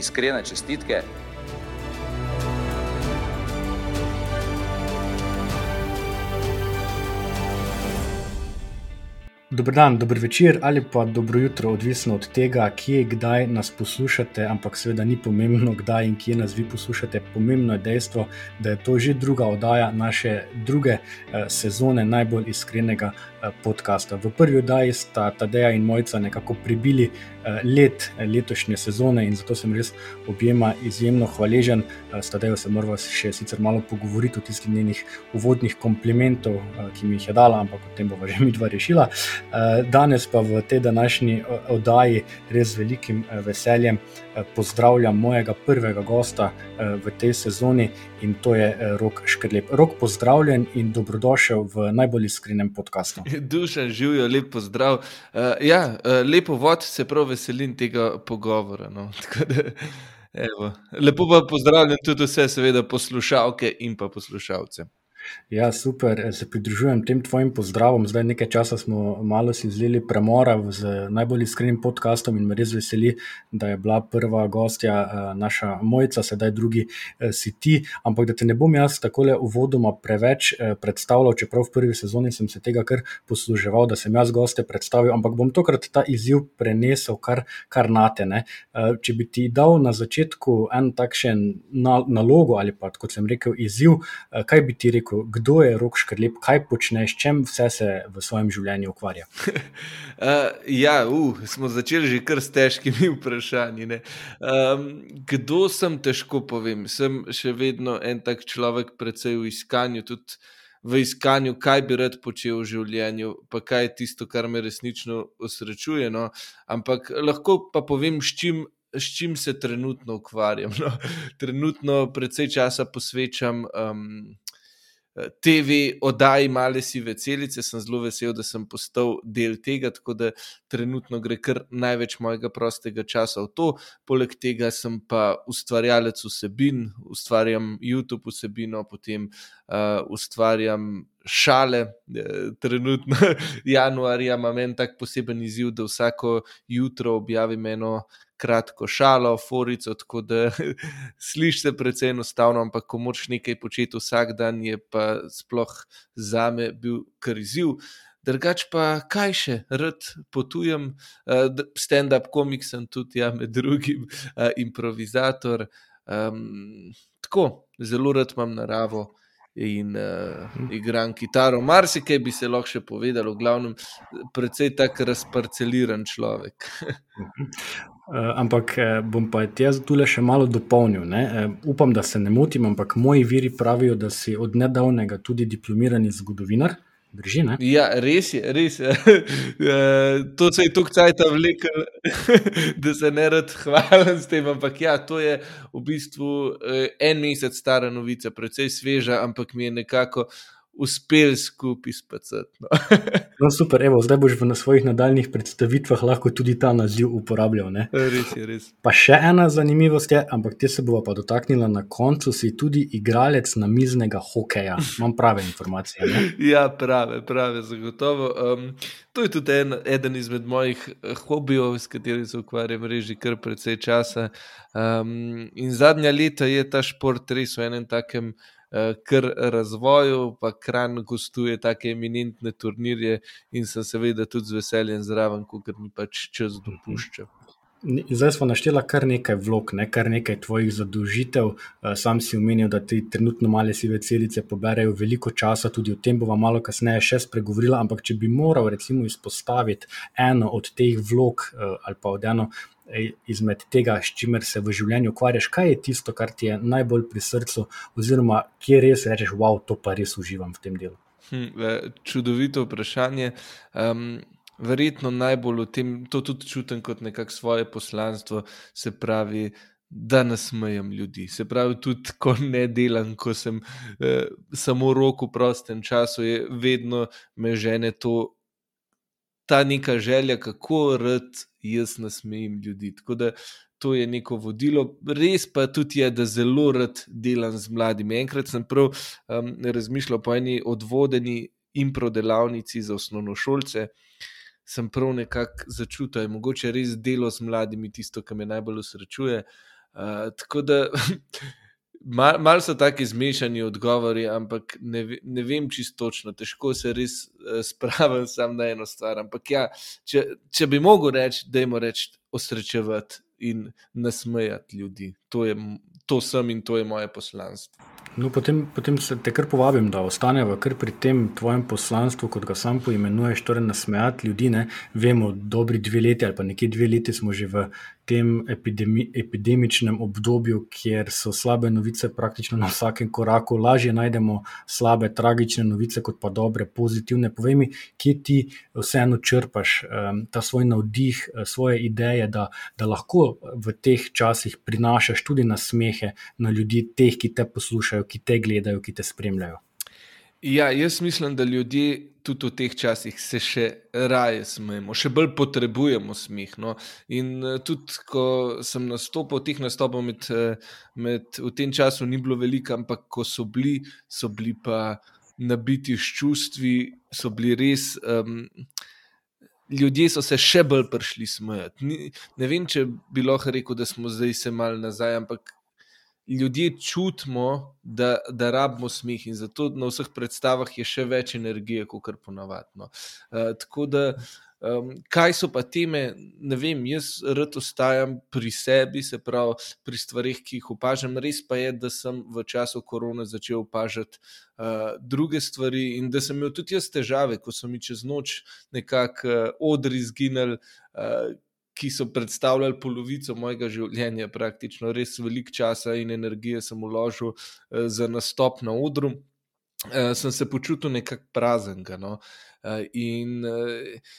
Iskrene čestitke. Dobro dan, dobro večer ali pa dobro jutro, odvisno od tega, kje, kdaj nas poslušate, ampak seveda ni pomembno, kdaj in kje nas vi poslušate. Pomembno je dejstvo, da je to že druga oddaja naše druge eh, sezone najbolj iskrenega podcasta. V prvi oddaji sta Tadeja in Mojca nekako pribili eh, let letošnje sezone in zato sem res objema izjemno hvaležen. S Tadejo se moramo še sicer malo pogovoriti o tistih njenih uvodnih komplimentov, ki mi jih je dala, ampak o tem bomo že mi dva rešila. Eh, danes pa v tej današnji oddaji res z velikim eh, veseljem eh, pozdravljam mojega prvega gosta v tej sezoni in to je Rok Škrlep. Rok, pozdravljen in dobrodošel v najbolj iskrenem podkastu. Dušan, živijo, lep pozdrav. Uh, ja, lepo vod, se prav veselim tega pogovora. No. Evo. Lepo pa pozdravljam tudi vse, seveda, poslušalke in pa poslušalce. Ja, super, se pridružujem tem tvojim pozdravom. Zdaj nekaj časa smo malo si vzeli premora z najbolj iskrenim podkastom in me res veseli, da je bila prva gostja eh, naša Mojca, sedaj drugi eh, si ti. Ampak da te ne bom jaz tako uvodoma preveč predstavljal, čeprav v prvi sezoni sem se tega kar posluževal, da sem jaz goste predstavil, ampak bom tokrat ta izziv prenesel kar, kar nate. Ne? Če bi ti dal na začetku en takšen nalogo ali pa, kot sem rekel, izziv, kaj bi ti rekel? Rekel, kdo je rok škrlep, kaj počneš, čem vse se v svojem življenju ukvarja. uh, ja, uh, smo začeli že kar s težkimi vprašanji. Um, kdo sem, težko povem. Sem še vedno en tak človek, predvsej v iskanju. Tudi V iskanju, kaj bi rad počel v življenju, pa kaj je tisto, kar me resnično osrečuje. No? Ampak lahko pa povem, s čim, s čim se trenutno ukvarjam. No? Trenutno, predvsej časa posvečam um, TV oddaji Male sive celice, sem zelo vesel, da sem postal del tega, tako da trenutno gre kar največ mojega prostega časa v to. Poleg tega sem pa ustvarjalec vsebin, ustvarjam YouTube vsebino, potem uh, ustvarjam šale. Trenutno, januarja, imam en tak poseben izziv, da vsako jutro objavim eno kratko šalo, forico, tako da slišiš se precej enostavno, ampak ko moraš nekaj početi vsak dan, je pa sploh za me bil kar izziv. Drugač pa kaj še, rad potujem, stand-up komik sem tudi, ja, med drugim, improvizator. Um, tako, zelo rad imam naravo in uh, igram kitaro. Marsikaj bi se lahko še povedal, v glavnem, precej tak razparceliran človek. Uh, ampak eh, bom pa jaz tu le še malo dopolnil. Uh, upam, da se ne motim, ampak moji viri pravijo, da si od nedavnega tudi diplomirani zgodovinar. Drži, ja, res je, res je. to se je tukaj cajt vlekel, da se ne rad hvalim s tem. Ampak ja, to je v bistvu en mesec stara novica, precej sveža, ampak mi je nekako uspeli skupaj spacati. No. no, super, evo, zdaj boš v svojih nadaljnih predstavitvah lahko tudi ta naziv uporabljal. Ne? Res je, res. Pa še ena zanimivost je, ampak te se bomo pa dotaknili na koncu, si tudi igralec namiznega hokeja. Imam prave informacije. Ne? ja, prave, prave, zagotovo. Um, to je tudi en, eden izmed mojih eh, hobijev, s katerim se ukvarjam reži kar precej časa. Um, in zadnja leta je ta šport res v enem takem. Eh, kar razvoju, pa kran gostuje tako eminentne turnirje in sem seveda tudi z veseljem zraven, ker mi pač čas dopušča. Zdaj smo našteli kar nekaj vlog, ne, kar nekaj tvojih zadolžitev. Eh, sam si omenil, da ti trenutno male sive celice poberajo veliko časa, tudi o tem bomo malo kasneje še spregovorili. Ampak, če bi moral recimo izpostaviti eno od teh vlog eh, ali pa od eno izmed tega, s čimer se v življenju ukvarjaš, kaj je tisto, kar ti je najbolj pri srcu, oziroma kje res rečeš, wow, to pa res uživam v tem delu. Hm, čudovito vprašanje. Um, verjetno najbolj v tem, to tudi čutim kot nekakšno svoje poslanstvo, se pravi, da nasmejem ljudi. Se pravi, tudi ko ne delam, ko sem eh, samo roko v prostem času, je vedno me žene to. Ta neka želja, kako rad jaz nasmejem ljudi. Tako da to je neko vodilo. Res pa tudi je, da zelo rad delam z mladimi. Enkrat sem prav um, razmišljal po eni odvodeni impro delavnici za osnovnošolce. Sem prav nekako začutil, da je mogoče res delo z mladimi tisto, kar me najbolj usrečuje. Uh, tako da malo mal so taki zmešani odgovori, ampak ne, ne vem čisto točno, težko se res uh, spravim sam na eno stvar. Ampak ja, če, če bi mogel reči, da jim reči osrečevati in nasmejati ljudi. To, je, to sem in to je moje poslanstvo. No, potem, potem se te kar povabim, da ostaneva kar pri tem tvojem poslanstvu, kot ga sam poimenuješ, torej nasmejati ljudi. Ne? Vemo, dobri dve leti ali pa nekje dve leti smo že v tem epidemi, epidemičnem obdobju, kjer so slabe novice praktično na vsakem koraku, lažje najdemo slabe, tragične novice, kot pa dobre, pozitivne. Povej mi, kje ti vseeno črpaš um, ta svoj navdih, eh, svoje ideje, da, da lahko v teh časih prinašaš tudi na smehe na ljudi, teh, ki te poslušajo, ki te gledajo, ki te spremljajo. Ja, jaz mislim, da ljudje tudi v teh časih se še raje smejemo, še bolj potrebujemo smeh. No. In eh, tudi, ko sem nastopil, teh nastopov med, eh, med, v tem času ni bilo veliko, ampak ko so bili, so bili pa nabiti s čustvi, so bili res. Um, Ljudje so se še bolj prišli smejati. Ne vem, če bi lahko rekel, da smo zdaj se mal nazaj, ampak ljudje čutimo, da, da rabimo smeh in zato na vseh predstavah je še več energije, kot kar ponavadno. Uh, tako da, um, kaj so pa teme, ne vem, jaz rad ostajam pri sebi, se pravi pri stvarih, ki jih opažam. Res pa je, da sem v času korona začel opažati uh, druge stvari in da sem imel tudi jaz težave, ko so mi čez noč nekako uh, odri izginili. Uh, ki so predstavljali polovico mojega življenja, praktično res veliko časa in energije sem vložil uh, za nastop na odru, uh, sem se počutil nekako prazen. No? Uh, in uh,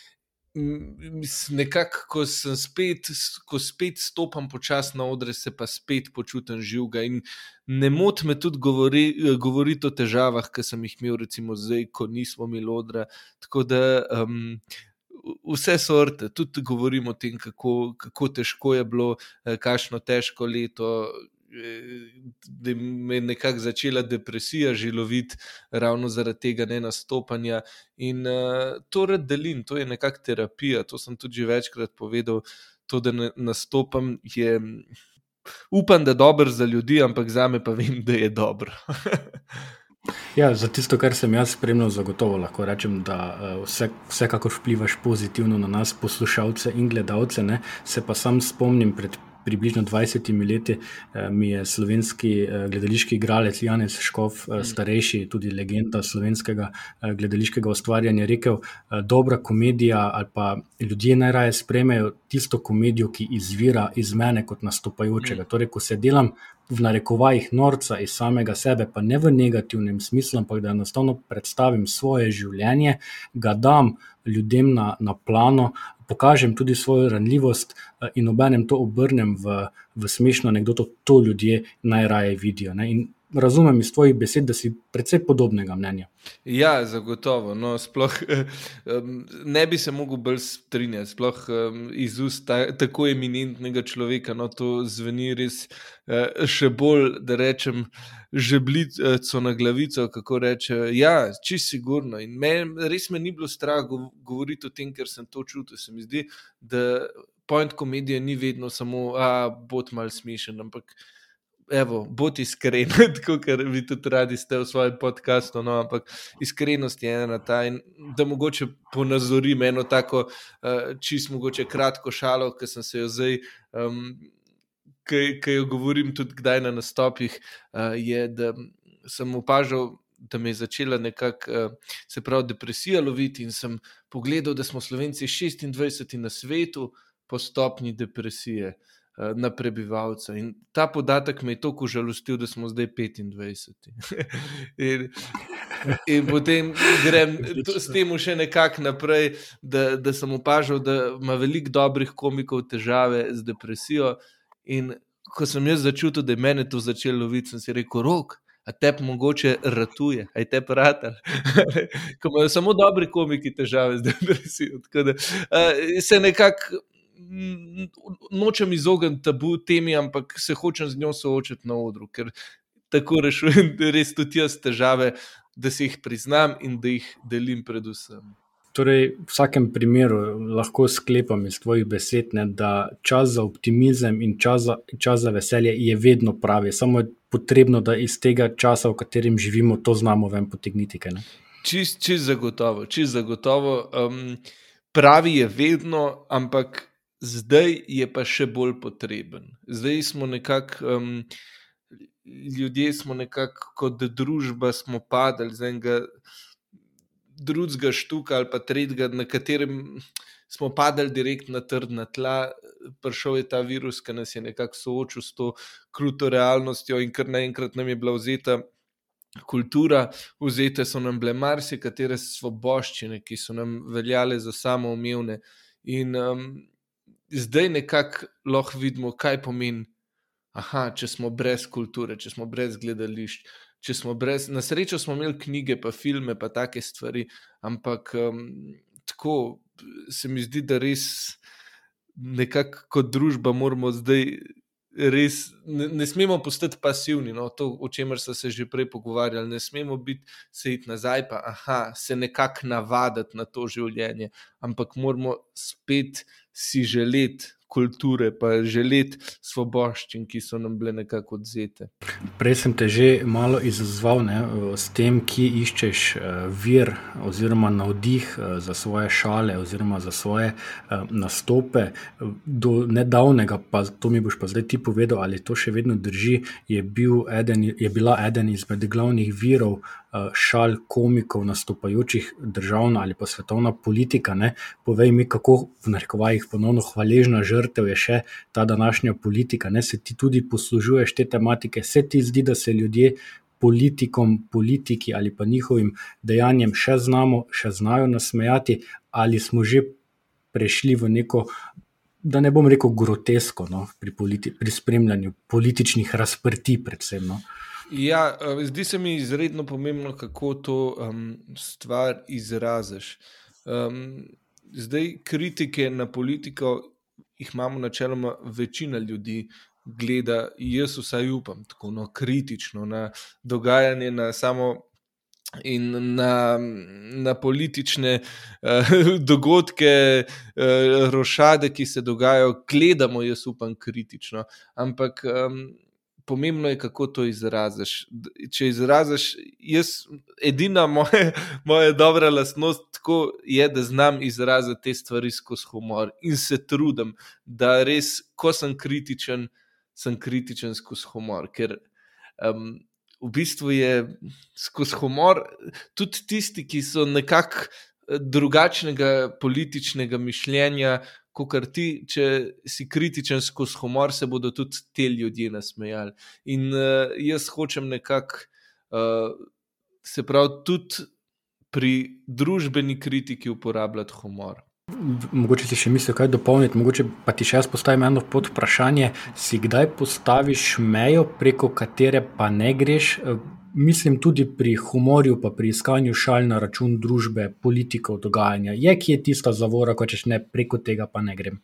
nekako, ko sem spet, ko spet stopam počasi na odre, se pa spet počutim živega. In ne moti me tudi govori, govoriti o težavah, ki sem jih imel, recimo zdaj, ko nismo imeli odra. Tako da. Um, vse sorte, tudi govorimo o tem, kako, kako težko je bilo, eh, kakšno težko leto. Eh, da me je nekako začela depresija žiloviti, ravno zaradi tega ne nastopanja. In uh, to rad delim, to je nekakšna terapija. To sem tudi večkrat povedal. To, da ne nastopam, je upam, da je dobro za ljudi, ampak za me pa vem, da je dobro. Ja, za tisto, kar sem jaz spremljal, zagotovo lahko rečem, da uh, vse, vsekakor vplivaš pozitivno na nas, poslušalce in gledalce. Ne? Se pa sam spomnim pred približno 20 leti eh, mi je slovenski eh, gledališki igralec Janez Škov, eh, mm. starejši, tudi legenda slovenskega gledališkega ustvarjanja, rekel: Dobra komedija ali pa ljudje najraje sprejmejo tisto komedijo, ki izvira iz mene kot nastopajočega. Mm. Torej, ko se delam. V narekovajih norca iz samega sebe, pa ne v negativnem smislu, ampak da enostavno predstavim svoje življenje, ga dam ljudem na, na plano, pokažem tudi svojo ranljivost eh, in obenem to obrnem v, v smešno anegdoto, to ljudje najraje vidijo. Ne? In razumem iz tvojih besed, da si precej podobnega mnenja. Ja, zagotovo. No, sploh, ne bi se mogel bolj strinjati, sploh iz ust ta, tako eminentnega človeka. No, to zveni res eh, še bolj, da rečem, žeblico na glavico. Kako reče. Ja, čisto sigurno. In me, res me ni bilo strah govoriti o tem, ker sem to čutil. Se mi zdi, da point komedije ni vedno samo, da bo mal smešen, ampak evo, bodi iskren, tako kot vi tudi radi ste v svojem podkastu. No, ampak iskrenost je ena ta in da mogoče ponazorim eno tako uh, čist mogoče kratko šalo, ki sem se jo zdaj. Um, Ki jo govorim tudi kdaj na nastopih, uh, je, da sem opažal, da me je začela nekako, uh, se pravi, depresija loviti, in sem pogledal, da smo Slovenci 26 na svetu po stopni depresije. Uh, Eh, na prebivalca. In ta podatek me je tako žalostil, da smo zdaj 25. in, in potem grem s tem še nekako naprej, da, da sem opažal, da ima veliko dobrih komikov težave z depresijo. In ko sem jaz začutil, da je meni to začelo loviti, sem si rekel, rok. A te mogoče ratuje, aj te rata. Ko imajo samo dobri komiki težave z depresijo. Da, uh, se nekako nočem izogniti tabu temi, ampak se hočem z njo soočiti na odru, ker tako rešujem res tudi jaz težave, da si jih priznam in da jih delim predvsem. Torej, v vsakem primeru lahko sklepam iz tvojih besed, ne, da čas za optimizem in čas za, čas za veselje je vedno pravi. Samo je potrebno, da iz tega časa, v katerem živimo, to znamo ven potegniti. Čist, čist zagotovo. Čist zagotovo um, pravi je vedno, ampak zdaj je pa še bolj potreben. Zdaj smo nekako. Um, Ljudje smo nekako kot družba, smo padali z enega drugega štuka ali pa tretjega, na katerem smo padali direktno na trdna tla, prišel je ta virus, ki nas je nekako soočil s to kruto realnostjo in kar naenkrat nam je bila vzeta. Kultura, vzete so nam bile marsikatere svoboščine, ki so nam veljale za samoumevne, in um, zdaj nekako lahko vidimo, kaj pomeni, aha, če smo brez kulture, če smo brez gledališč, če smo brez, na srečo smo imeli knjige, pa filme, pa take stvari, ampak um, tako se mi zdi, da res nekako kot družba moramo zdaj. Res ne, ne smemo postati pasivni, no, to, o čemer so se že prej pogovarjali. Ne smemo biti se iti nazaj, pa aha, se nekako navaditi na to življenje, ampak moramo spet si želeti kulture, pa želeti svoboščin, ki so nam bile nekako odzete. Prej sem te že malo izazval ne, s tem, ki iščeš uh, vir oziroma navdih uh, za svoje šale oziroma za svoje uh, nastope. Do nedavnega, pa to mi boš pa zdaj ti povedal, ali to še vedno drži, je, bil eden, je bila eden izmed glavnih virov šal komikov, nastopajočih državna ali pa svetovna politika. Ne. Povej mi, kako v narekovajih ponovno hvaležna žrtev žrtev je še ta današnja politika. Ne? Se ti tudi poslužuješ te tematike, se ti zdi, da se ljudje politikom, politiki ali pa njihovim dejanjem še znamo, še znajo nasmejati, ali smo že prešli v neko. Da ne bom rekel grotesko no, pri, politi pri spremljanju političnih razprtij, predvsem. No. Ja, zdi se mi izredno pomembno, kako to um, stvar izraziš. Um, zdaj, kritike na politiko jih imamo načeloma večina ljudi. Gleda, jaz vsaj upam, tako no, kritično na dogajanje, na samo in na, na politične uh, dogodke, uh, rošade, ki se dogajajo, gledamo, jaz upam, kritično. Ampak um, pomembno je, kako to izraziš. Če izraziš, jaz, edina moja, moja dobra lastnost tako je, da znam izraziti te stvari skozi humor in se trudim, da res, ko sem kritičen, sem kritičen skozi humor. Ker um, v bistvu je skozi humor tudi tisti, ki so nekako drugačnega političnega mišljenja, kot ti, če si kritičen skozi humor, se bodo tudi ti ljudje nasmejali. In uh, jaz hočem nekako, uh, se pravi, tudi pri družbeni kritiki uporabljati humor. Mogoče si še misliš, kaj dopolniti, mogoče pa ti še jaz postavim eno pod vprašanje. Si kdaj postaviš mejo, preko katere pa ne greš? mislim tudi pri humorju, pa pri iskanju šal na račun družbe, politikov, dogajanja. Je kje tista zavora, ko češ ne preko tega, pa ne grem.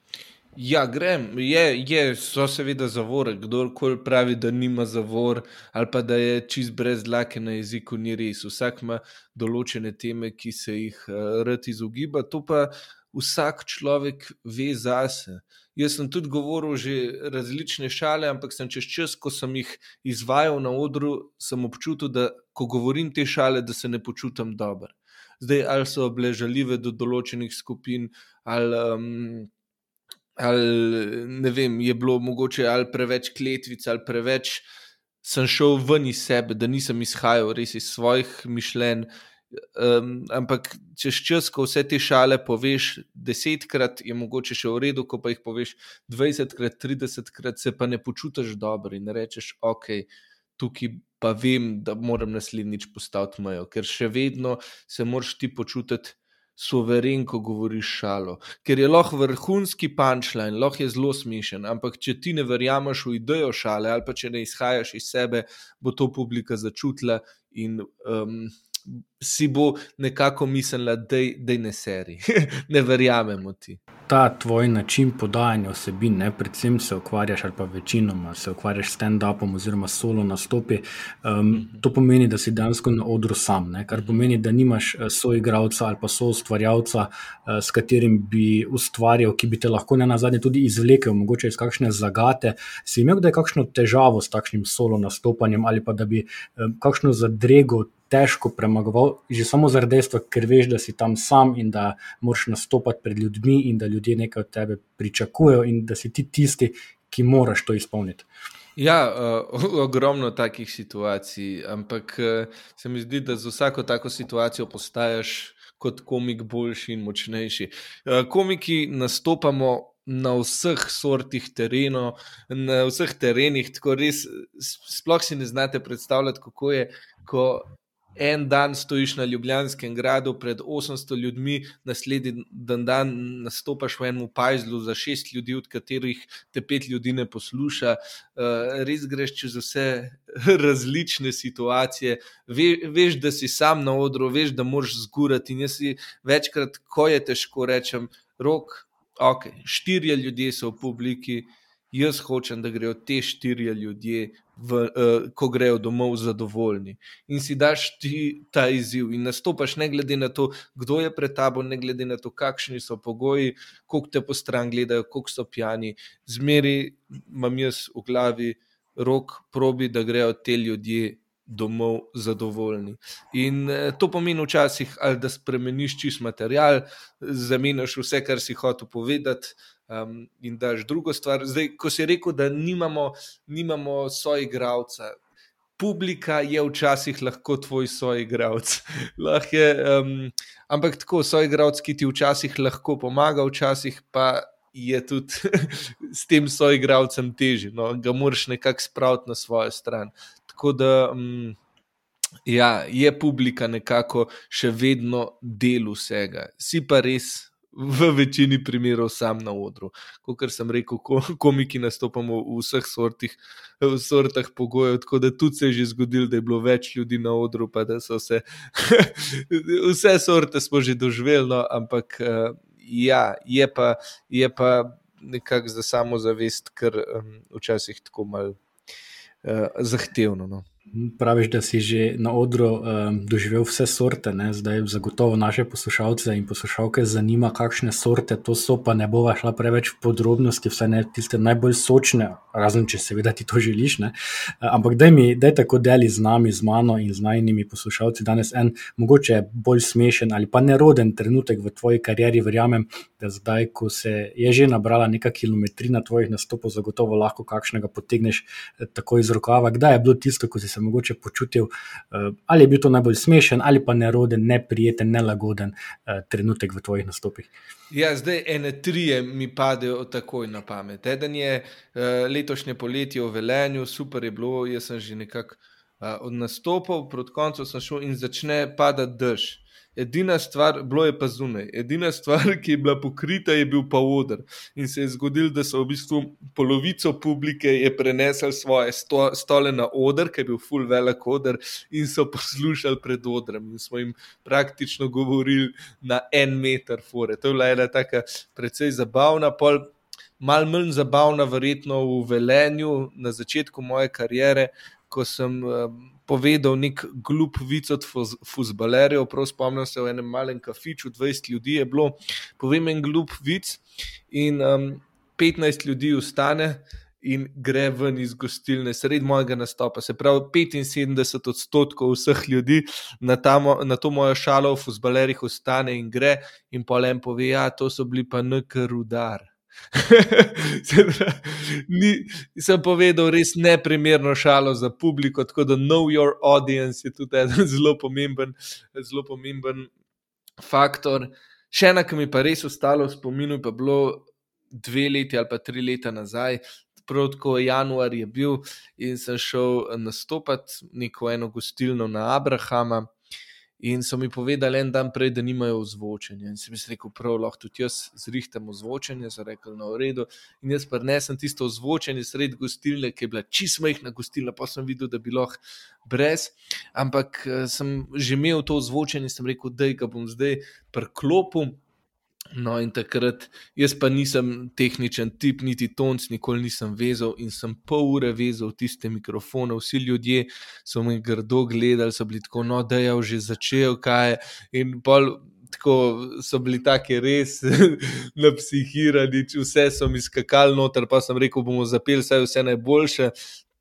Ja, grem. Je, je, so seveda zavore. Kdorkoli pravi, da nima zavor ali pa da je čist brez dlake na jeziku, ni res. Vsak ima določene teme, ki se jih uh, rad izogiba. To pa vsak človek ve zase. Jaz sem tudi govoril že različne šale, ampak sem čez čas, ko sem jih izvajal na odru, sem občutil, da ko govorim te šale, da se ne počutim dobro. Zdaj, ali so bile žaljive do določenih skupin, ali, um, ali ne vem, je bilo mogoče ali preveč kletvic, ali preveč sem šel ven iz sebe, da nisem izhajal res iz svojih mišljenj. Um, ampak čez čas, ko vse te šale poveš desetkrat, je mogoče še v redu, ko pa jih poveš dvajsetkrat, tridesetkrat, se pa ne počutiš dobro in rečeš, ok, tukaj pa vem, da moram naslednjič postaviti mejo, ker še vedno se moraš ti počutiti soveren, ko govoriš šalo. Ker je lahko vrhunski punčline, lahko je zelo smešen, ampak če ti ne verjameš v idejo šale ali pa če ne izhajaš iz sebe, bo to publika začutila in um, si bo nekako mislila, da je ne seri, ne verjamemo ti. Ta tvoj način podajanja osebin, ne, predvsem se ukvarjaš, ali pa večinoma se ukvarjaš s stand-upom oziroma solo nastopi. Um, to pomeni, da si dejansko na odru sam, ne, kar pomeni, da nimaš eh, soigravca ali pa soustvarjalca, uh, s katerim bi ustvarjal, ki bi te lahko ne na zadnje tudi izvlekel, mogoče iz kakšne zagate. Si imel kdaj kakšno težavo s takšnim solo nastopanjem ali pa da bi um, kakšno zadrego težko premagoval, že samo zaradi dejstva, ker veš, da si tam sam in da moraš nastopati pred ljudmi in da ljudje nekaj od tebe pričakujejo in da si ti tisti, ki moraš to izpolniti. Ja, uh, ogromno takih situacij, ampak uh, se mi zdi, da za vsako tako situacijo postaješ kot komik boljši in močnejši. Uh, komiki nastopamo na vseh sortih terenov, na vseh terenih, tako res, sploh si ne znate predstavljati, kako je, ko en dan stojiš na Ljubljanskem gradu pred 800 ljudmi, naslednji dan, dan nastopaš v enem pajzlu za šest ljudi, od katerih te pet ljudi ne posluša. Uh, res greš čez vse različne situacije, Ve, veš, da si sam na odru, veš, da moraš zgurati. In jaz si večkrat, ko je težko, rečem, rok. Ok, štirje ljudje so v publiki, jaz hočem, da grejo te štirje ljudje v, uh, ko grejo domov zadovoljni. In si daš ti ta izziv in nastopaš, ne glede na to, kdo je pred tabo, ne glede na to, kakšni so pogoji, koliko te po stran gledajo, koliko so pijani. Zmeri imam jaz v glavi rok, probi, da grejo te ljudje. Domov zadovoljni. In eh, to pomeni včasih, da spremeniš čist material, zamenjaš vse, kar si hotel povedati, um, in daš drugo stvar. Zdaj, ko si rekel, da nimamo, nimamo soigravca. Publika je včasih lahko tvoj soigravc. um, ampak tako, soigravc, ki ti včasih lahko pomaga, včasih pa je tudi s tem soigravcem težje. No? Ga moraš nekako spraviti na svojo stran. Tako da. Um, Ja, je publika nekako še vedno del vsega. Si pa res v večini primerov sam na odru. Kot sem rekel, komiki nastopamo v vseh sortih, v sortah pogojev, tako da tudi se je že zgodilo, da je bilo več ljudi na odru, pa da so se vse sorte smo že doživeli, no, ampak ja, je pa, je pa nekako za samozavest, ker um, včasih tako malo uh, zahtevno. No. Praviš, da si že na odru um, doživel vse sorte, ne? zdaj zagotovo naše poslušalce in poslušalke zanima, kakšne sorte to so, pa ne bova šla preveč v podrobnosti, vse ne tiste najbolj sočne, razen če seveda ti to želiš. Ne? Ampak daj mi, daj tako deli z nami, z mano in z najnimi poslušalci danes en mogoče bolj smešen ali pa neroden trenutek v tvoji karieri, verjamem, da zdaj, ko se je že nabrala nekaj kilometrina tvojih nastopov, zagotovo lahko kakšnega potegneš eh, tako iz rokava. Kdaj je bilo tisto, ko si se mogoče počutil, uh, ali je bil to najbolj smešen ali pa neroden, neprijeten, nelagoden uh, trenutek v tvojih nastopih? Ja, zdaj ene tri mi padejo takoj na pamet. Eden je uh, letošnje poletje v Velenju, super je bilo, jaz sem že nekako od nastopov, proti koncu sem šel in začne padati dež. Edina stvar, bilo je pa zunaj, edina stvar, ki je bila pokrita, je bil pa odr. In se je zgodilo, da so v bistvu polovico publike prenesli svoje sto, stole na odr, ker je bil full velik odr, in so poslušali pred odrem. In smo jim praktično govorili na en meter fore. To je bila ena taka precej zabavna, pol. Mal manj zabavna, verjetno v Velenju, na začetku moje kariere, ko sem um, povedal nek glup vic od fuzbalerjev. Prav spomnim se v enem malem kafiču, 20 ljudi je bilo, povem en glup vic in um, 15 ljudi ustane. In gre ven iz gostilne, sredi mojega nastopa. Se pravi, 75 odstotkov vseh ljudi na, tamo, na to mojo šalo v fusbalerih ostane in gre, in pa le pove: Ja, to so bili pa nekr udar. Ni, sem povedal res neprimerno šalo za publiko, tako da know your audience je tudi en zelo pomemben, zelo pomemben faktor. Še ena, ki mi pa res ostalo v spominu, pa bilo dve leti ali pa tri leta nazaj. Prav tako januar je bil, in sem šel nastopati neko eno gostilno na Abrahama. In so mi povedali en dan prej, da nimajo ozvočenja. In sem jim rekel, prav lahko tudi jaz zrihtam ozvočenje, so rekli, no, redu. In jaz pa nesem tisto ozvočenje sred gostilne, ki je bila čisto majhna gostilna, pa sem videl, da bi lahko brez. Ampak eh, sem že imel to ozvočenje in sem rekel, da ga bom zdaj preklopil. No, in takrat jaz pa nisem tehničen tip, niti tonc, nikoli nisem vezal in sem pol ure vezal tiste mikrofone. Vsi ljudje so me grdo gledali, so bili tako, no, da je že začel, kaj je. In pol. Tako so bili taki res napsihirani, vse so mi skakali noter, pa sem rekel, bomo zapeli vse, vse najboljše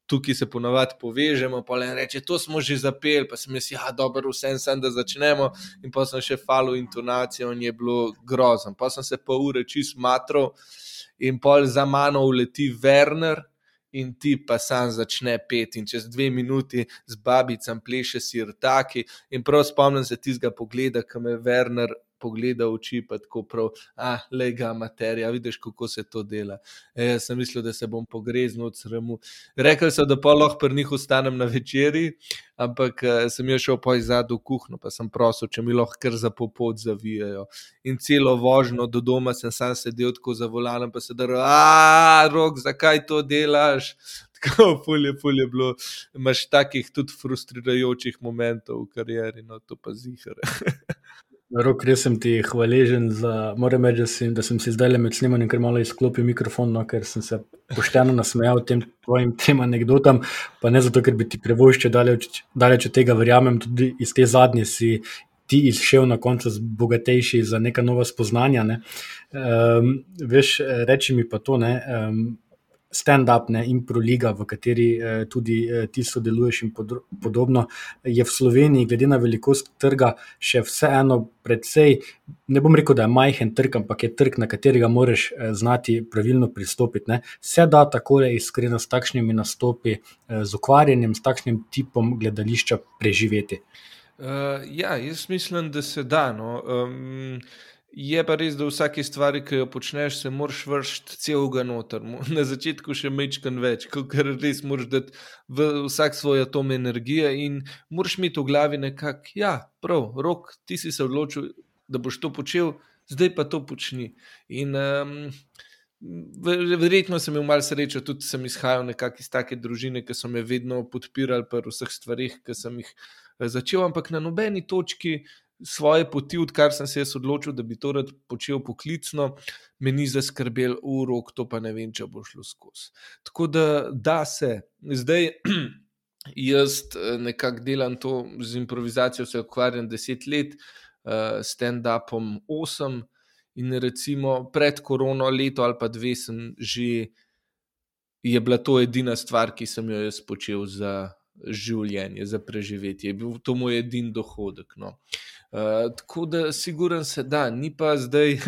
tukaj se ponavadi povežemo, pa le reče, to smo že zapeli, pa sem jaz, ja, dobro, vse en sem, da začnemo. In pa sem še falil intonacijo in je bilo grozno. Pa sem se pol ure čist matro in pol za mano uleti Werner. In ti pa sam začne pet, in čez dve minuti z babicami pleše sirtaki. In prav spomnim se tistega pogleda, ki me je Werner pogleda v oči, pa tako prav, ah, le ga materija, vidiš, kako se to dela. E, jaz sem mislil, da se bom pogreznil od sramu. Rekli so, da pa lahko pri njih ostanem na večerji, ampak eh, sem jaz šel pa iz zadnjo kuhno, pa sem prosil, če mi lahko kar za popot zavijajo. In celo vožnjo do doma sem sam sedel tako za volanom, pa se da, ah, rok, zakaj to delaš? Tako fulje, fulje bilo. Imaš takih tudi frustrirajočih momentov v karieri, no to pa zihar. Rok, res sem ti hvaležen za, moram reči, da sem, da sem si zdaj le med snemanjem, ker malo izklopil mikrofon, no, ker sem se pošteno nasmejal tem tvojim tem anekdotam, pa ne zato, ker bi ti prevoščil daleč, od tega, verjamem, tudi iz te zadnje si ti izšel na koncu bogatejši za neka nova spoznanja. Ne. Um, veš, reči mi pa to, ne. Um, stand-up, ne improliga, v kateri eh, tudi eh, ti sodeluješ in pod, podobno, je v Sloveniji, glede na velikost trga, še vseeno precej, ne bom rekel, da je majhen trg, ampak je trg, na katerega moraš eh, znati pravilno pristopiti. Ne. Se da tako iskreno s takšnimi nastopi, eh, z ukvarjanjem, s takšnim tipom gledališča preživeti. Uh, ja, jaz mislim, da se da. No. Um, Je pa res, da vsake stvari, ki jo počneš, se moraš vršiti celega noter. Na začetku še mečkan več, ker res moraš dati v vsak svoj atom energije in moraš imeti v glavi nekako, ja, prav, rok, ti si se odločil, da boš to počel, zdaj pa to počni. In um, verjetno sem imel malo srečo, tudi sem izhajal nekako iz take družine, ki so me vedno podpirali pri vseh stvarih, ki sem jih eh, začel, ampak na nobeni točki svoje poti, odkar sem se odločil, da bi to rad počel poklicno, me ni zaskrbel urok, to pa ne vem, če bo šlo skozi. Tako da, da se zdaj. Jaz eh, nekako delam to z improvizacijo, se ukvarjam deset let, uh, stand-upom osem, in recimo pred korono, leto ali pa dve, sem že, je bila to edina stvar, ki sem jo jaz počel za življenje, za preživetje. Je bil to moj edini dohodek. No. Uh, Uh, tako da, siguren se da, ni pa zdaj, eh,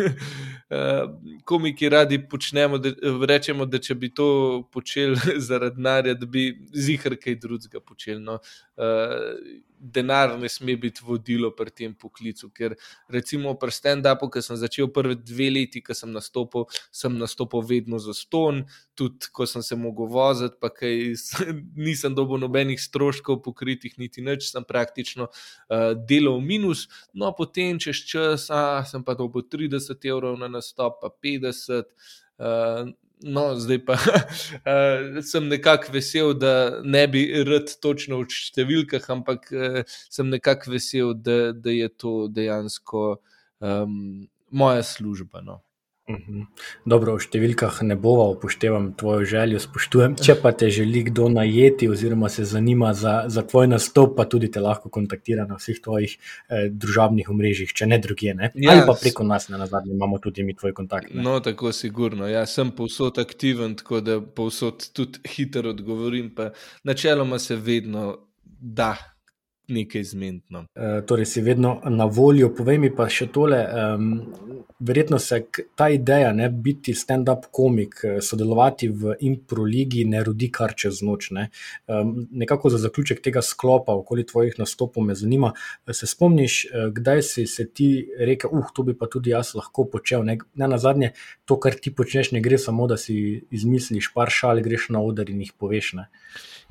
uh, komiki radi počnemo, da, rečemo, da če bi to počeli zaradi narja, da bi zihar kaj drugega počeli. No. Uh, denar ne sme biti vodilo pri tem poklicu. Ker recimo pri stand-upu, ki sem začel prve dve leti, ki sem nastopil, sem nastopil vedno za ston, tudi ko sem se mogel voziti, pa kaj nisem dobil nobenih stroškov pokritih, niti nič, sem praktično uh, delal minus. No, potem čez čas, a, sem pa dobil 30 evrov na nastop, pa 50. Uh, No, zdaj pa uh, sem nekako vesel, da ne bi rad točno v številkah, ampak uh, sem nekako vesel, da, da je to dejansko um, moja služba. No. Mhm. Dobro, v številkah ne bova upoštevam tvojo željo, spoštujem. Če pa te želi kdo najeti, oziroma se zanima za, za tvoj nastop, pa tudi te lahko kontaktira na vseh tvojih eh, družabnih omrežjih, če ne drugje. Ne? Ja, Ali pa preko nas, na zadnje, imamo tudi mi tvoj kontakt. Ne? No, tako sigurno. Ja, sem povsod aktiven, tako da povsod tudi hitro odgovorim. Načeloma se vedno da nekaj zmedno. E, torej, si vedno na voljo. Povej mi pa še tole. Um, verjetno se ta ideja, ne biti stand-up komik, e, sodelovati v improligi, ne rodi kar čez noč. Ne? Um, nekako za zaključek tega sklopa, okoli tvojih nastopov, me zanima. Se spomniš, kdaj si se ti rekel, uh, to bi pa tudi jaz lahko počel. Ne, ne na zadnje, to, kar ti počneš, ne gre samo, da si izmisliš par šal, greš na oder in jih poveš. Ne?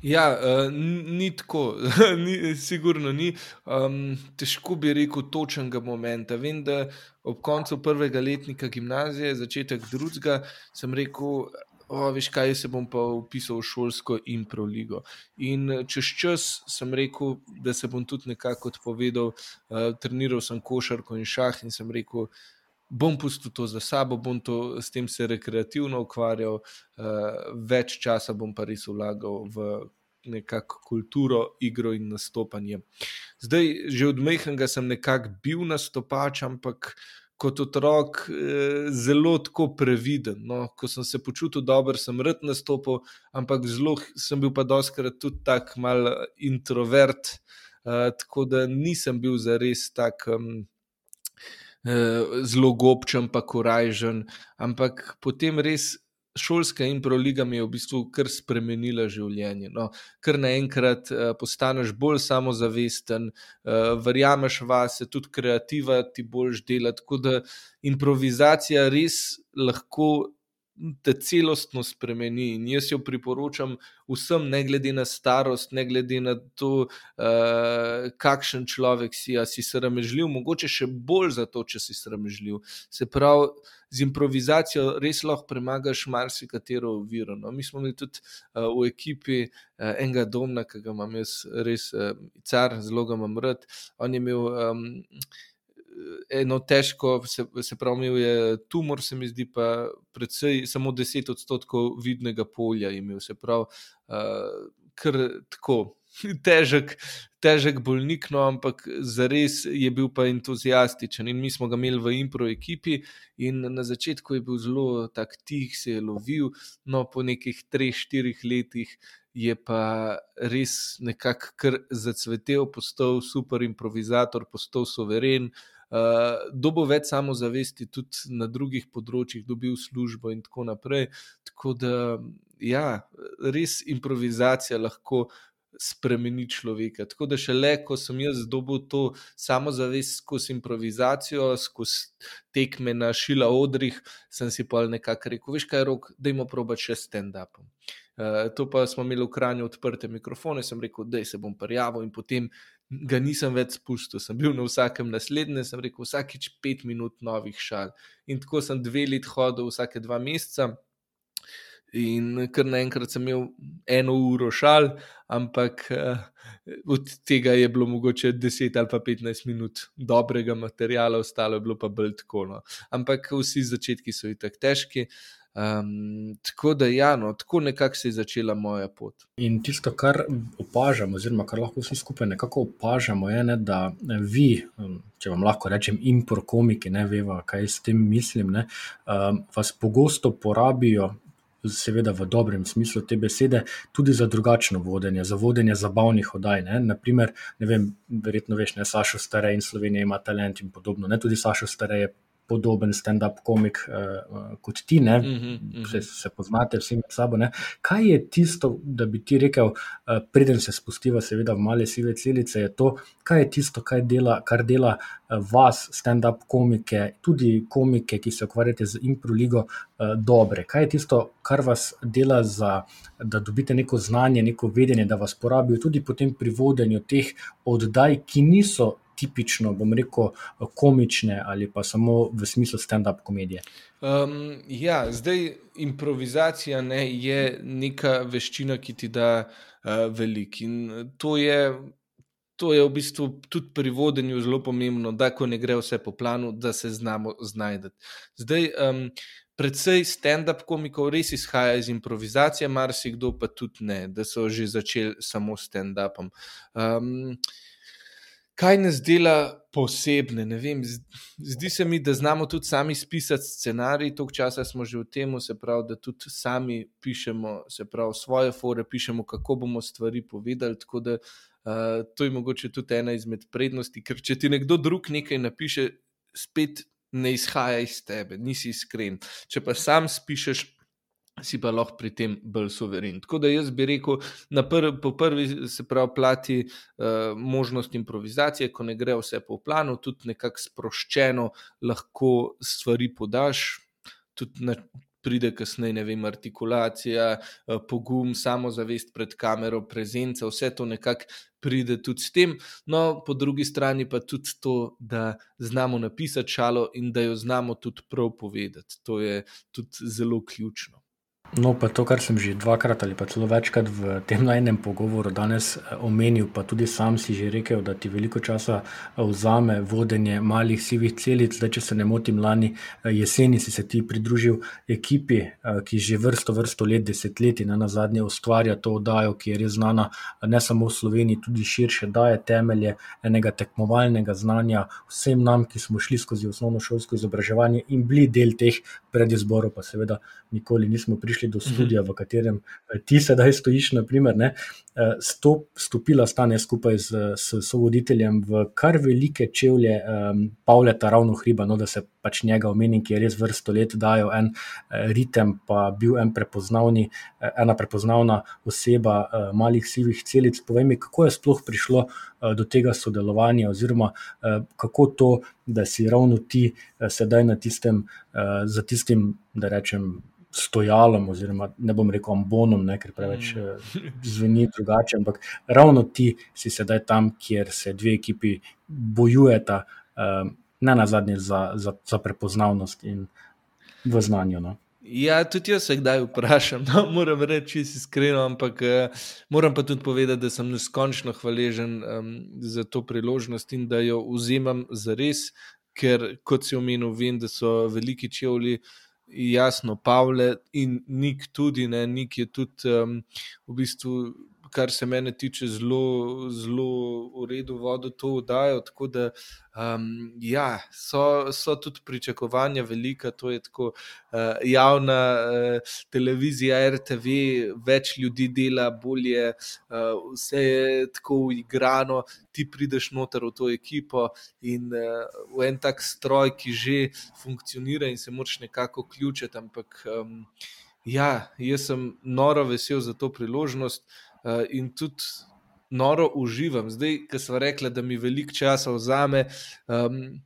Ja, uh, ni tako, sigurno ni. Um, težko bi rekel točnega momenta. Vem, da ob koncu prvega letnika gimnazije, začetek drugega, sem rekel. O, veš kaj, se bom pa upisal v šolsko in proligo. In čez čas sem rekel, da se bom tudi nekako odpovedal. Uh, treniral sem košarko in šah, in sem rekel, bom pustil to za sabo, bom to, s tem se rekreativno ukvarjal, uh, več časa bom pa res vlagal v nekako kulturo, igro in nastopanje. Zdaj, že od mehanga sem nekako bil nastopač, ampak kot otrok eh, zelo tako previden. No. Ko sem se počutil dobro, sem rad nastopil, ampak zelo sem bil pa doskrat tudi tak mal introvert, eh, tako da nisem bil za res tak. Um, Zelo gobčen, pa korajžen, ampak potem res šolska in proliga mi je v bistvu kar spremenila življenje. No, ker naenkrat uh, postaneš bolj samozavesten, uh, verjameš vase, tudi kreativa ti boljš dela. Tako da improvizacija res lahko te celostno spremeni. In jaz jo priporočam vsem, ne glede na starost, ne glede na to, uh, kakšen človek si, a si sramežljiv, mogoče še bolj zato, če si sramežljiv. Se pravi, z improvizacijo res lahko premagaš marsikatero oviro. No? Mi smo imeli tudi uh, v ekipi uh, enega domna, ki ga imam jaz res, uh, car, zelo ga imam rad. On je imel. Um, eno težko, se, se pravi, imel je tumor, se mi zdi pa predvsej samo 10 odstotkov vidnega polja imel, se pravi, uh, kar tako. Težek, težek bolnik, no, ampak zares je bil pa entuzijastičen. In mi smo ga imeli v impro ekipi, in na začetku je bil zelo tak tih, se je lovil, no, po nekih treh, štirih letih je pa res nekako zacvetel, postal super improvizator, postal soveren, uh, uh, dobil več samozavesti, tudi na drugih področjih, dobil službo in tako naprej. Tako da, ja, res improvizacija lahko. Spremeni človeka. Tako da, še le, ko sem jaz dobil to samozavest skozi improvizacijo, skozi tekme na šila odrih, sem si pa nekako rekel: Veš kaj, rok, da imamo probat še stand-up. Uh, to pa smo imeli v Kranju odprte mikrofone, sem rekel, da se bom prijavil in potem ga nisem več spustil, sem bil na vsakem naslednjem, sem rekel, vsakeč pet minut novih šal. In tako sem dve let hodil, vsake dva meseca. In kar naenkrat sem imel eno uro šal, ampak uh, od tega je bilo mogoče 10 ali pa 15 minut dobrega materiala, ostalo je bilo pa bolj tako. No. Ampak vsi začetki so itak težki. Um, tako da, ja, no, tako nekako se je začela moja pot. In tisto, kar opažamo, oziroma kar lahko vsi skupaj nekako opažamo, je, ne, da vi, če vam lahko rečem, impor komiki, ne veva, kaj s tem mislim, ne, um, vas pogosto porabijo. Seveda, v dobrem smislu te besede, tudi za drugačno vodenje, za vodenje zabavnih oddaj. Ne? Naprimer, ne vem, verjetno veš, ne Sašo Stare in Slovenija ima talent in podobno. Ne? Tudi Sašo Stare je podoben stand-up komik uh, kot ti, ne, mm -hmm. se, se poznate vsi med sabo. Ne. Kaj je tisto, da bi ti rekel, uh, preden se spustiva, seveda, v male sive celice, je to, kaj je tisto, kaj dela, kar dela uh, vas, stand-up komike, tudi komike, ki se ukvarjate z improligo, uh, dobre. Kaj je tisto, kar vas dela, za, da dobite neko znanje, neko vedenje, da vas porabijo tudi pri vodenju teh oddaj, ki niso tipično, bom rekel, komične ali pa samo v smislu stand-up komedije? Um, ja, zdaj improvizacija ne, je neka veščina, ki ti da uh, veliko. In to je. To je v bistvu tudi pri vodenju zelo pomembno, da ko ne gre vse po planu, da se znamo znajti. Zdaj, um, predvsej stand-up komikov res izhaja iz improvizacije, marsikdo pa tudi ne, da so že začeli samo s stand-upom. Um, kaj nas dela posebne. Zdi se mi, da znamo tudi sami pisati scenarij, toliko časa smo že v tem, se pravi, da tudi sami pišemo pravi, svoje fore, pišemo, kako bomo stvari povedali. Tako da uh, to je mogoče tudi ena izmed prednosti, ker če ti nekdo drug nekaj napiše, spet ne izhaja iz tebe, nisi iskren. Če pa sam spišeš, si pa lahko pri tem bolj soveren. Tako da jaz bi rekel, pr po prvi se pravi plati uh, možnost improvizacije, ko ne gre vse po planu, tudi nekako sproščeno lahko stvari podaš. Tudi na pride kasneje, ne vem, artikulacija, eh, pogum, samozavest pred kamero, prezenca, vse to nekako pride tudi s tem. No, po drugi strani pa tudi to, da znamo napisati šalo in da jo znamo tudi prav povedati. To je tudi zelo ključno. No, pa to, kar sem že dvakrat ali pa celo večkrat v tem najnem pogovoru danes eh, omenil, pa tudi sam si že rekel, da ti veliko časa eh, vzame vodenje malih sivih celic. Zdaj, če se ne motim, lani eh, jeseni si se ti pridružil ekipi, ki že vrsto, vrsto let, desetletji na zadnje ustvarja to oddajo, ki je res znana ne samo v Sloveniji, tudi širše, daje temelje enega tekmovalnega znanja vsem nam, ki smo šli skozi osnovno šolsko izobraževanje in bili del teh predizborov, pa seveda nikoli nismo prišli prišli do studia, v katerem eh, ti sedaj stojiš, naprimer, ne, eh, stop, stopila sta ne skupaj z, s sovoditeljem v kar velike čevlje um, Pavleta ravno hriba, no, da se pač njega omenim, ki je res vrsto let dajal en eh, ritem, pa bil en prepoznavni, ena prepoznavna oseba uh, malih sivih celic. Povej mi, kako je sploh prišlo uh, do tega sodelovanja, oziroma uh, kako to, da si ravno ti uh, sedaj na tistem, uh, za tistim, da rečem, stojalom, oziroma ne bom rekel ambonom, ne, ker preveč mm. Eh, zveni drugače. Ampak ravno ti si sedaj tam, kjer se dve ekipi bojujeta, uh, ne na zadnje za, za, za prepoznavnost in v znanju. No. Ja, tudi jaz se kdaj vprašam, no, moram reči, čisto iskreno, ampak uh, moram pa tudi povedati, da sem neskončno hvaležen um, za to priložnost in da jo vzemam za res, ker kot si omenil, vem, da so veliki čevlji uh, jasno, Pavle in Nik tudi, ne, Nik je tudi um, v bistvu kar se mene tiče, zelo, zelo v redu vodo to vdajo. Tako da, um, ja, so, so tudi pričakovanja velika, to je tako uh, javna uh, televizija, RTV, več ljudi dela, bolje, uh, vse je tako uigrano. Ti prideš noter v to ekipo in uh, v en tak stroj, ki že funkcionira in se moč nekako ključiti. Ampak um, ja, jaz sem noro vesel za to priložnost. Eh, in tudi noro uživam. Zdaj, ki smo rekli, da mi veliko časa vzame. Um,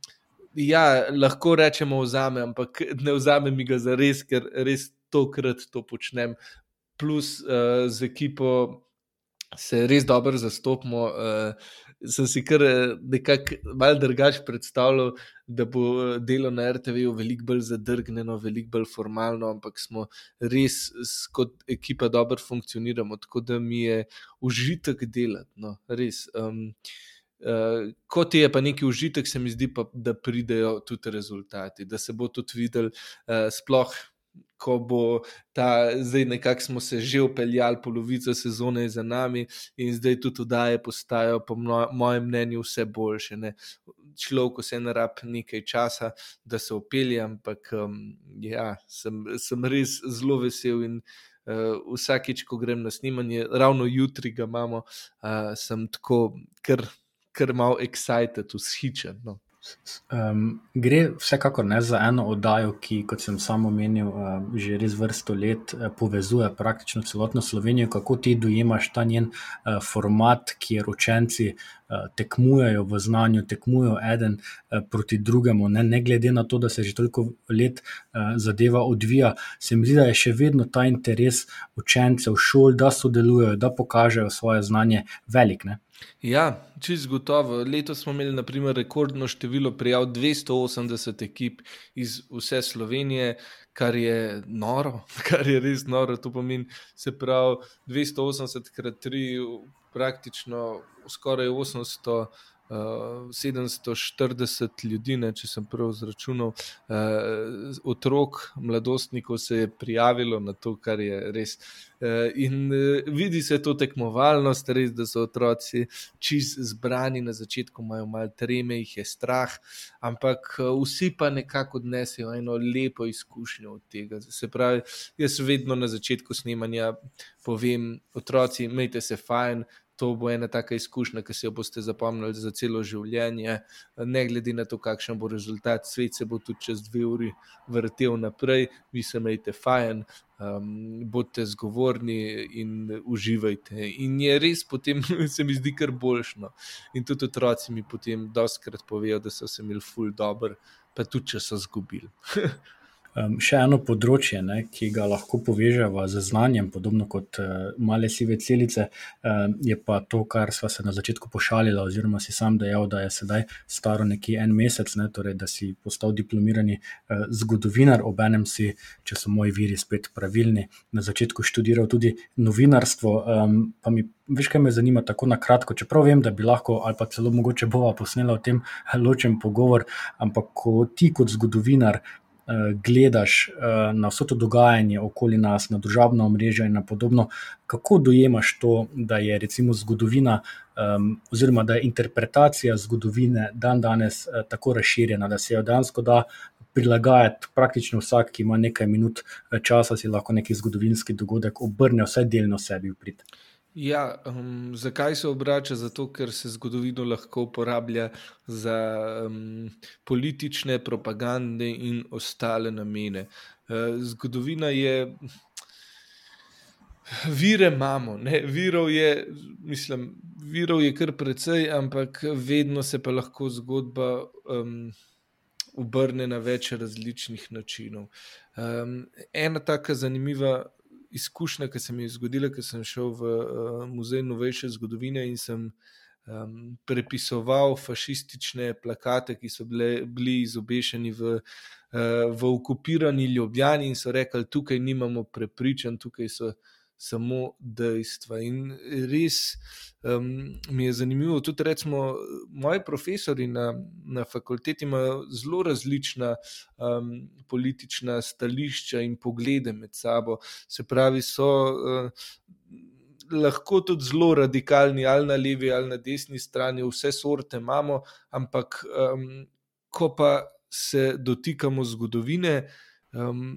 ja, lahko rečemo, vzame, ampak ne vzame mi ga za res, ker res tokrat to počnem. Plus uh, z ekipo se res dobro zastopimo. Uh, sem si kar eh, nekako malo drugače predstavljal, da bo eh, delo na RTV-ju veliko bolj zadrgnjeno, veliko bolj formalno, ampak smo res kot ekipa dobro funkcioniramo, tako da mi je užitek delati. No, res. Um, Uh, kot je pa neki užitek, se mi zdi, pa, da pridejo tudi rezultati, da se bo tudi videl, uh, sploh ko bo ta, zdaj nekako smo se že upeljali, polovica sezone je za nami in zdaj tudi oddaje postajajo, po mojem mnenju, vse boljše. Ne? Človek se ne rab nekaj časa, da se upelje, ampak um, ja, sem, sem res zelo vesel in. Uh, vsakič, ko grem na snemanje, ravno jutri ga imamo, uh, sem tako, ker, ker malo excited, ushičen. No. Um, gre vsekakor ne za eno oddajo, ki, kot sem samo omenil, uh, že res vrsto let uh, povezuje praktično celotno Slovenijo. Kako ti dojemaš ta njen uh, format, kjer učenci uh, tekmujejo v znanju, tekmujejo eden uh, proti drugemu, ne, ne glede na to, da se že toliko let uh, zadeva odvija. Se mi zdi, da je še vedno ta interes učencev šol, da sodelujejo, da pokažejo svoje znanje velik. Ne? Ja, čist gotovo. Letos smo imeli naprimer, rekordno število prijav 280 ekip iz vse Slovenije, kar je noro, kar je res noro. To pomeni, se pravi, 280 krat 3, praktično skoraj 800. 740 ljudi, ne, če sem prav izračunal, uh, otrok, mladostnikov se je prijavilo na to, kar je res. Uh, in uh, vidi se to tekmovalnost, res, da so otroci čist zbrani na začetku, imajo malo treme, jih je strah, ampak uh, vsi pa nekako odnesejo eno lepo izkušnjo od tega. Se pravi, jaz vedno na začetku snemanja povem, otroci, imejte se fajn to bo ena taka izkušnja, ki se jo boste zapomnili za celo življenje, ne glede na to, kakšen bo rezultat. Svet se bo tudi čez dve uri vrtel naprej, vi se imejte fajn, um, bodite zgovorni in uživajte. In je res potem, se mi zdi, kar boljšno. In tudi otroci mi potem doskrat povejo, da so se imeli ful dobr, pa tudi če so zgubili. Um, še eno področje, ne, ki ga lahko povežemo z znanjem, podobno kot uh, male sive celice, um, je pa to, kar smo se na začetku pošalili, oziroma si sam dejal, da je sedaj staro nekje en mesec, ne, torej, da si postal diplomirani uh, zgodovinar, obenem si, če so moji viri spet pravilni, na začetku študiral tudi novinarstvo. Um, pa mi, veš, kaj me zanima, tako na kratko, čeprav vem, da bi lahko, ali pa celo mogoče bova posnela o tem ločen pogovor, ampak ko ti kot zgodovinar. Eh, gledaš uh, na vse to dogajanje okoli nas, na družabno omrežje in podobno, kako dojemaš to, da je recimo zgodovina, oziroma da je interpretacija zgodovine dan danes uh, tako razširjena, da se jo dejansko da prilagajati praktično vsak, ki ima nekaj minut časa, si lahko neki zgodovinski dogodek obrne vsaj delno sebi v prid. Ja, um, zakaj se obrača? Zato, ker se zgodovino lahko uporablja za um, politične, propagandne in ostale namene. Uh, zgodovina je. Vire imamo, ne? virov je, mislim, virov je kar precej, ampak vedno se pa lahko zgodba um, obrne na več različnih načinov. Um, ena taka zanimiva izkušnja, ki se mi je zgodila, ko sem šel v uh, muzej novejše zgodovine in sem um, prepisoval fašistične plakate, ki so bile, bili izobešeni v, uh, v okupirani Ljubljani in so rekli, tukaj nimamo prepričanj, tukaj so samo dejstva. In res um, mi je zanimivo, tudi recimo, moji profesori na, na fakulteti imajo zelo različna um, politična stališča in poglede med sabo. Se pravi, so. Uh, Lahko tudi zelo radikalni, ali na levi, ali na desni strani, vse sorte imamo, ampak um, ko pa se dotikamo zgodovine, um,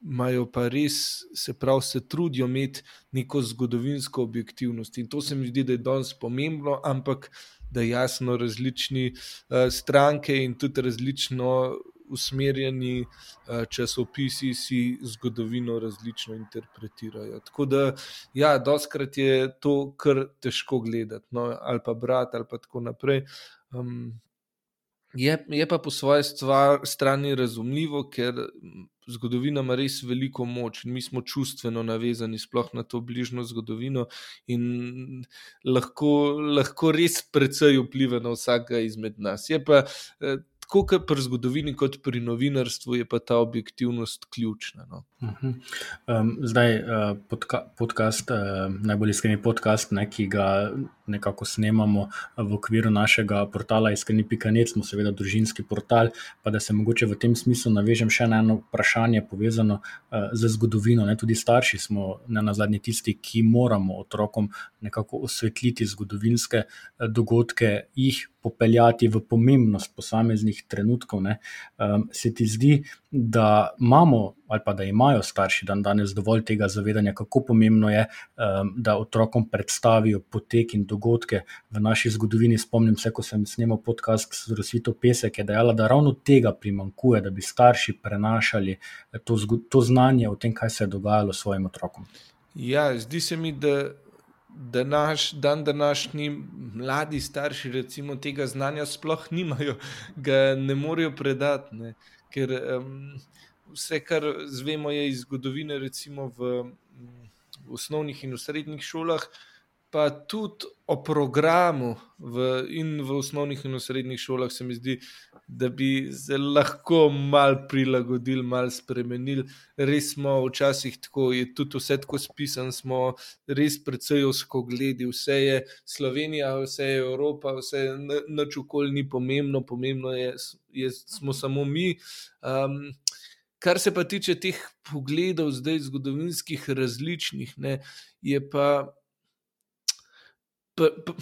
imajo pa res, se pravi, se trudijo imeti neko zgodovinsko objektivnost. In to se mi zdi, da je danes pomembno, ampak da jasno različni uh, stranke in tudi različno usmerjeni uh, časopisi si zgodovino različno interpretirajo. Tako da, ja, doskrat je to kar težko gledati, no, ali pa brati, ali pa tako naprej. Um, Je, je pa po svoje stvar, strani razumljivo, ker zgodovina ima res veliko moč in mi smo čustveno navezani sploh na to bližnjo zgodovino in lahko, lahko res precej vpliva na vsakega izmed nas. Je pa eh, tako, kot pri zgodovini, kot pri novinarstvu, je pa ta objektivnost ključna. No. Um, zdaj, uh, podka podcast, uh, najbolj iskreni podcast, ne, ki ga nekako snemamo v okviru našega portala Iskreni.net, smo seveda družinski portal. Pa da se mogoče v tem smislu navežem še na eno vprašanje, povezano uh, z zgodovino. Ne, tudi starši smo ne na zadnji tisti, ki moramo otrokom nekako osvetliti zgodovinske uh, dogodke, jih popeljati v pomembnost posameznih trenutkov. Um, se ti zdi, da imamo ali pa da imajo starši dan danes dovolj tega zavedanja, kako pomembno je, um, da otrokom predstavijo potek in dogodke v naši zgodovini. Spomnim se, ko sem snemal podcast z Rosvito Pesek, je dejala, da ravno tega primankuje, da bi starši prenašali to, to znanje o tem, kaj se je dogajalo svojim otrokom. Ja, zdi se mi, da. Da naš dan, današnji mladi starši, recimo, tega znanja sploh nimajo, ga ne morejo predati. Ne. Ker um, vse, kar je iz zgodovine, recimo v, v osnovnih in v srednjih šolah, pa tudi o programu v, in v osnovnih in v srednjih šolah, se mi zdi, da bi se lahko mal prilagodili, mal spremenili. Res smo včasih tako, je tudi vse tako spisan, smo res precej osko gledi, vse je Slovenija, vse je Evropa, vse je noč okolje ni pomembno, pomembno je, je smo samo mi. Um, Kar se pa tiče teh pogledov, zdaj zgodovinskih, različnih, ne, je pa. Pa, pa,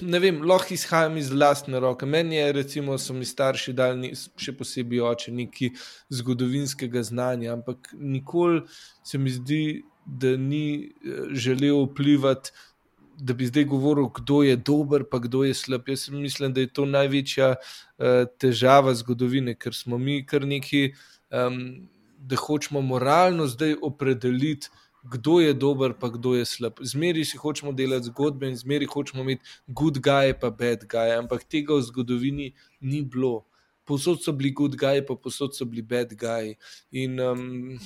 ne vem, lahko izhajam iz vlastne roke. Meni je, recimo, so mi starši dali, še posebej oče, neki zgodovinskega znanja, ampak nikoli se mi zdi, da ni eh, želel vplivati, da bi zdaj govoril, kdo je dober, pa kdo je slab. Jaz mislim, da je to največja uh, težava zgodovine, ker smo mi kar neki um, da hočemo moralno zdaj opredeliti, kdo je dober, pa kdo je slab. Zmeri si hočemo delati zgodbe in zmeri hočemo imeti good guy, pa bad guy, ampak tega v zgodovini ni bilo. Posod so bili good guy, pa posod so bili bad guy. In um,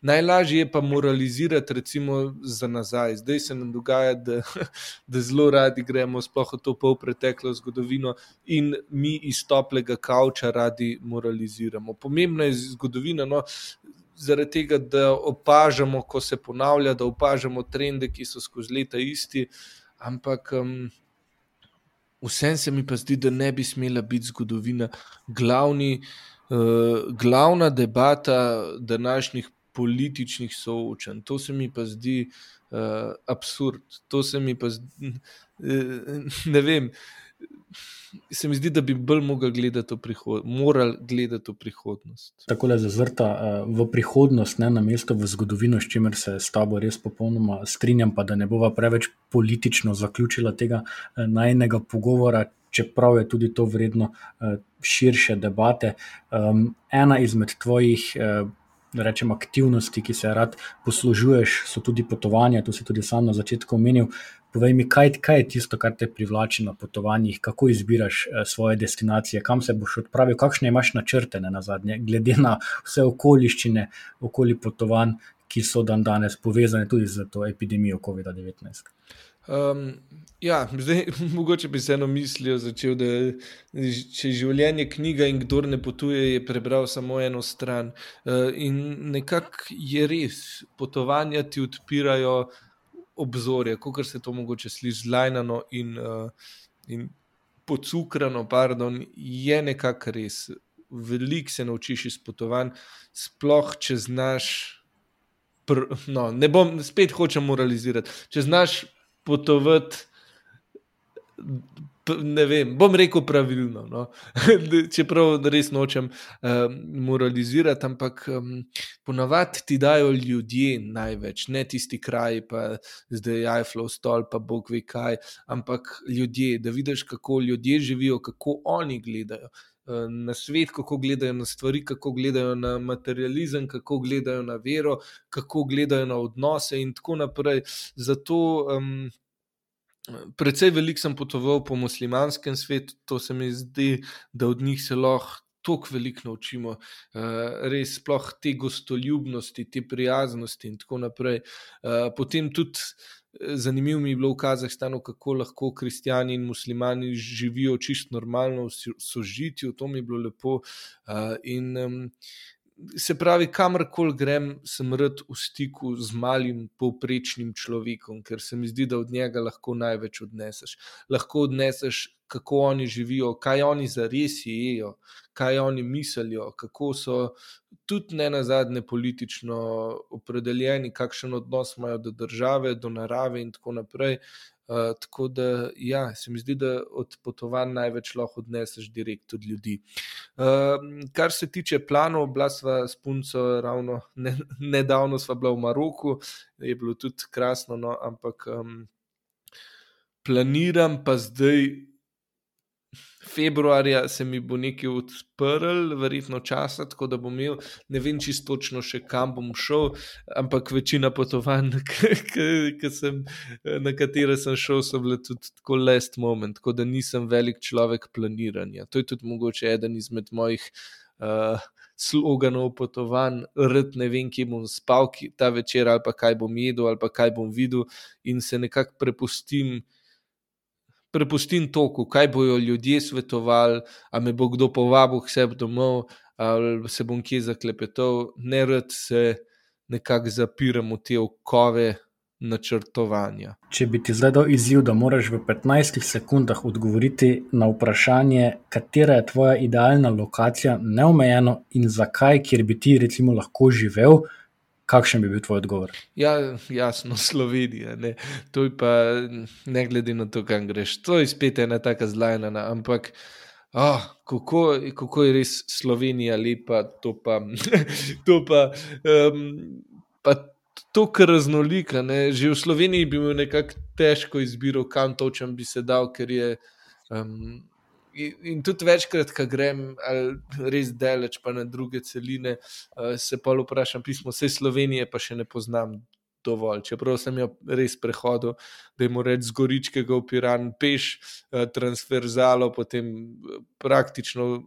najlažje je pa moralizirati, recimo, za nazaj. Zdaj se nam dogaja, da, da zelo radi gremo, sploh v to pol preteklo zgodovino in mi iz toplega kavča radi moraliziramo. Pomembna je zgodovina. No, Zaradi tega, da opažamo, ko se ponavlja, da opažamo trende, ki so skozi leta isti, ampak um, vsem se mi pa zdi, da ne bi smela biti zgodovina glavni, uh, glavna debata današnjih političnih soočanj. To se mi pa zdi uh, absurd. To se mi pa zdi, uh, ne vem. Se mi zdi, da bi bolj mogli gledati v prihodnost. Gledati v prihodnost. Tako je zazrta v prihodnost, ne na mesto v zgodovino, s čimer se s tabo res popolnoma strinjam, pa da ne bova preveč politično zaključila tega najnega pogovora, čeprav je tudi to vredno širše debate. Ena izmed tvojih rečem, aktivnosti, ki se rad poslužuješ, so tudi potovanja. To si tudi sam na začetku omenil. Povej mi, kaj, kaj je tisto, kar te privlači na potovanjih, kako izbiraš eh, svoje destinacije, kam se boš odpravil, kakšne imaš načrte na zadnje, glede na vse okoliščine, okoli potovanj, ki so dan danes povezane tudi z to epidemijo COVID-19. Um, ja, zdaj, mogoče bi se eno mislijo začel, da če je življenje knjiga in kdo ne potuje, je prebral samo eno stran. Uh, in nekako je res, potovanja ti odpirajo obzorje, kot se to mogoče sliši zlajnano in, uh, in pocukrano, pardon, je nekako res. Veliko se naučiš iz potovanj, sploh če znaš. Pr, no, ne bom spet hočem moralizirati. Če znaš potovati. Ne vem, bom rekel pravilno, no? čeprav res nočem um, moralizirati, ampak um, ponavadi ti dajo ljudje največ, ne tisti kraj, pa zdaj Eiffel stol, pa Bog ve kaj, ampak ljudje, da vidiš, kako ljudje živijo, kako oni gledajo na svet, kako gledajo na stvari, kako gledajo na materializem, kako gledajo na vero, kako gledajo na odnose in tako naprej. Zato. Um, Predvsej veliko sem potoval po muslimanskem svetu, to se mi zdi, da od njih se lahko toliko veliko naučimo, res sploh te gostoljubnosti, te prijaznosti in tako naprej. Potem tudi zanimivo mi je bilo v Kazahstanu, kako lahko kristijani in muslimani živijo čisto normalno v sožitju, to mi je bilo lepo. In se pravi, kamorkoli grem, sem rad v stiku z malim, povprečnim človekom, ker se mi zdi, da od njega lahko največ odneseš. Lahko odneseš, kako oni živijo, kaj oni za res jejo, kaj oni mislijo, kako so tudi ne na zadnje politično opredeljeni, kakšen odnos imajo do države, do narave in tako naprej. Uh, tako da, ja, se mi zdi, da od potovanj največ lahko odneseš direkt od ljudi. Uh, kar se tiče planov, bila sva s punco ravno ne, nedavno, sva bila v Maroku, je bilo tudi krasno, no, ampak um, planiram pa zdaj februarja se mi bo nekaj odprl, verjetno časa, tako da bom imel, ne vem čisto točno še kam bom šel, ampak večina potovanj, sem, na katere sem šel, so bile tudi tako last moment, tako da nisem velik človek planiranja. To je tudi mogoče eden izmed mojih. Uh, Sloganov potovanj, rud ne vem, kje bom spal ta večer, ali pa kaj bom jedel, ali pa kaj bom videl, in se nekako prepustim prepustim toku, kaj bojo ljudje svetovali, ali me bo kdo povabil k sebi domov, ali se bom kje zaklepetal, ne rad se nekako zapiram v te okove. Načrtovanja. Če bi ti zdaj dal izziv, da moraš v 15 sekundah odgovoriti na vprašanje, katera je tvoja idealna lokacija, neomejeno in zakaj, kjer bi ti recimo lahko živel, Kakšen bi bil tvoj odgovor? Ja, jasno, Slovenija. Ne. To je pa ne glede na to, kam greš. To je spet ena taka zlajna, ampak oh, kako, kako je res Slovenija lepa, to pa. to pa, um, pa kar raznolika, ne? že v Sloveniji bi imel nekako težko izbiro, kam točem bi se dal, ker je um, in tudi večkrat, ko grem res daleč, pa na druge celine, uh, se pa vprašam, pismo vse Slovenije, pa še ne poznam. Dovolj. Čeprav sem jo res prehodil, da je moral z Goričkega v Piran, peš, uh, transverzalo, potem uh, praktično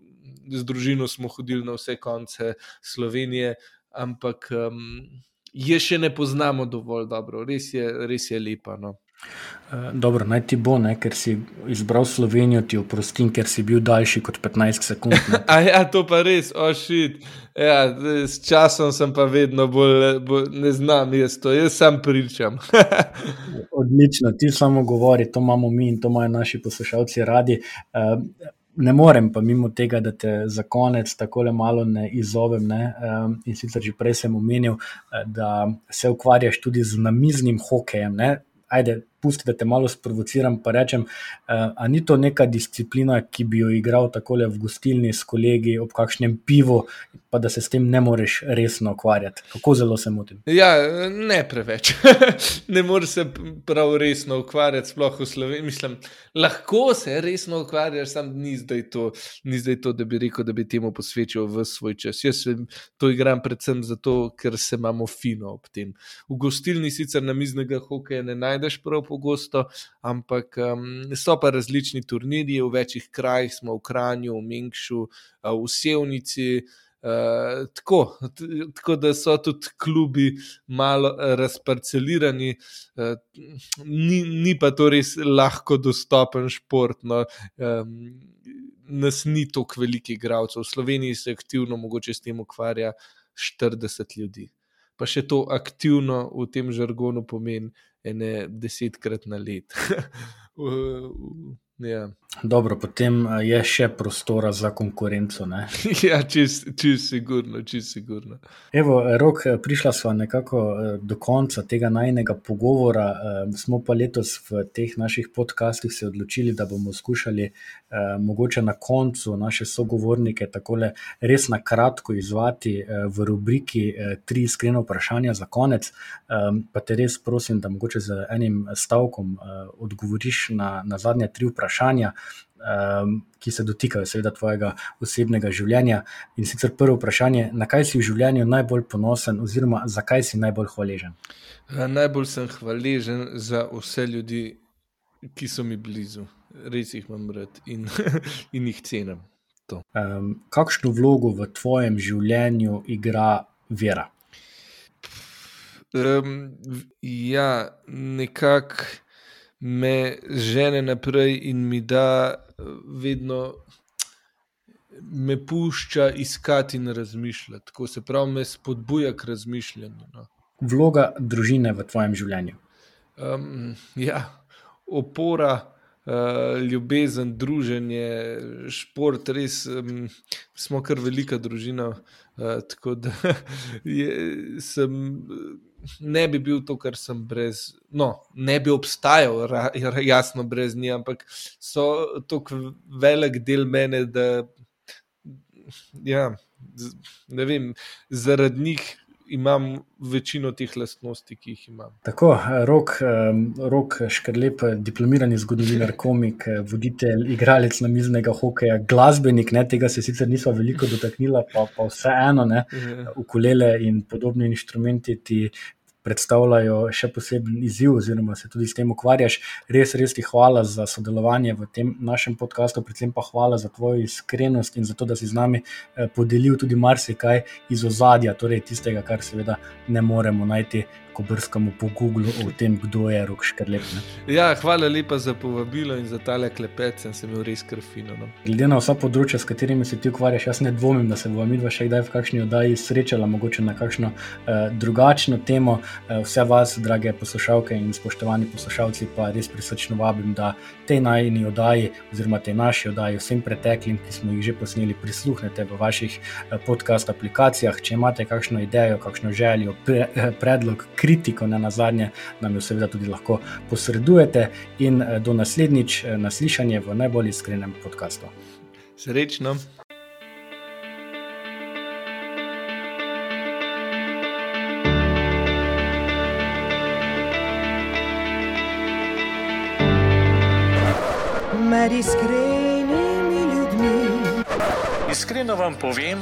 z družino smo hodili na vse konce Slovenije, ampak um, je še ne poznamo dovolj dobro, res je, res je lepa. No. Eh, dobro, naj ti bo, ne, ker si izbral Slovenijo, ti oprostim, ker si bil daljši kot 15 sekund. A ja, to pa res, ošit. Oh ja, s časom sem pa vedno bolj, bolj ne znam, jaz to, jaz sam pričam. Odlično, ti samo govori, to imamo mi in to imajo naši poslušalci radi. Uh, ne morem pa mimo tega, da te za konec tako malo ne izovem. Ne? Um, in sicer že prej sem omenil, da se ukvarjaš tudi z namiznim hokejem. Ne? Ajde, pusti, da te malo sprovociram, pa rečem, uh, ali ni to neka disciplina, ki bi jo igral tako le v gostilni s kolegi ob kakšnem pivu, pa da se s tem ne moreš resno ukvarjati. Kako zelo se motim? Ja, ne preveč. ne moreš se prav resno ukvarjati, sploh v Sloveniji. Mislim, lahko se resno ukvarjaš, sam ni zdaj, to, ni zdaj to, da bi rekel, da bi temu posvečal v svoj čas. Jaz to igram predvsem zato, ker se imamo fino ob tem. V gostilni sicer na miznega hokeja ne najdeš prav pogosto, ampak um, so pa različni turnirji v večjih krajih, smo v Kranju, v Minkšu, uh, v Sevnici. Uh, tako, tako da so tudi klubi malo razparcelirani, uh, ni, ni pa to res lahko dostopen šport. No. Um, nas ni toliko velikih igralcev, v Sloveniji se aktivno, mogoče s tem ukvarja 40 ljudi. Pa še to aktivno v tem žargonu pomeni, ene desetkrat na let. ja. Dobro, potem je še prostora za konkurenco. ja, čisto čist sigurno, čisto sigurno. Evo, rok, prišla smo nekako do konca tega najnega pogovora. Smo pa letos v teh naših podcastih se odločili, da bomo skušali mogoče na koncu naše sogovornike tako res na kratko izvati v rubriki Tri iskrene vprašanja za konec. Pa te res prosim, da mogoče z enim stavkom odgovoriš na, na zadnje tri vprašanja ki se dotikajo, seveda, tvojega osebnega življenja. In sicer prvo vprašanje, na kaj si v življenju najbolj ponosen, oziroma zakaj si najbolj hvaležen? Eh, najbolj sem hvaležen za vse ljudi, ki so mi blizu, res jih imam rad in, in jih cenim. Um, kakšno vlogo v tvojem življenju igra vera? Um, ja, nekako me žene naprej in mi da vedno me pušča iskati in razmišljati. Tako se pravi, me spodbuja k razmišljanju. No. Vloga družine v tvojem življenju. Um, ja, opora, uh, ljubezen, druženje, šport, res um, smo kar velika družina. Uh, tako da je, sem ne bi bil to, kar sem brez, no, ne bi obstajal, ra, jasno, brez njih, ampak so tako velik del mene, da ja, ne vem, zaradi njih. Imam večino teh lastnosti, ki jih imam. Tako, rok, rok škrlep, diplomirani zgodovinar, komik, voditelj, igralec na miznega hokeja, glasbenik, ne, tega se sicer nismo veliko dotaknili, pa, pa vseeno, ja. ukulele in podobni inštrumenti ti predstavljajo še poseben izziv, oziroma se tudi s tem ukvarjaš. Res, res ti hvala za sodelovanje v tem našem podkastu, predvsem pa hvala za tvojo iskrenost in za to, da si z nami eh, podelil tudi marsikaj iz ozadja, torej tistega, kar seveda ne moremo najti ko brskamo po Googlu o tem, kdo je rok škrlep. Ja, hvala lepa za povabilo in za tale klepet, sem se imel res krfino. No. Glede na vsa področja, s katerimi se ti ukvarjaš, jaz ne dvomim, da se bomo mi dva še kdaj v kakšni oddaji srečala, mogoče na kakšno uh, drugačno temo. Uh, vse vas, drage poslušalke in spoštovani poslušalci, pa res prisrčno vabim, da tej najni oddaji, oziroma tej naši oddaji, vsem preteklim, ki smo jih že posneli, prisluhnete v vaših uh, podcast aplikacijah. Če imate kakšno idejo, kakšno željo, pre, uh, predlog, kritiko, kritiko, ne na zadnje, nam jo seveda tudi lahko posredujete. In eh, do naslednjič eh, naslišanje v najbolj iskrenem podkastu. Srečno. Med iskrenimi ljudmi. Iskreno vam povem,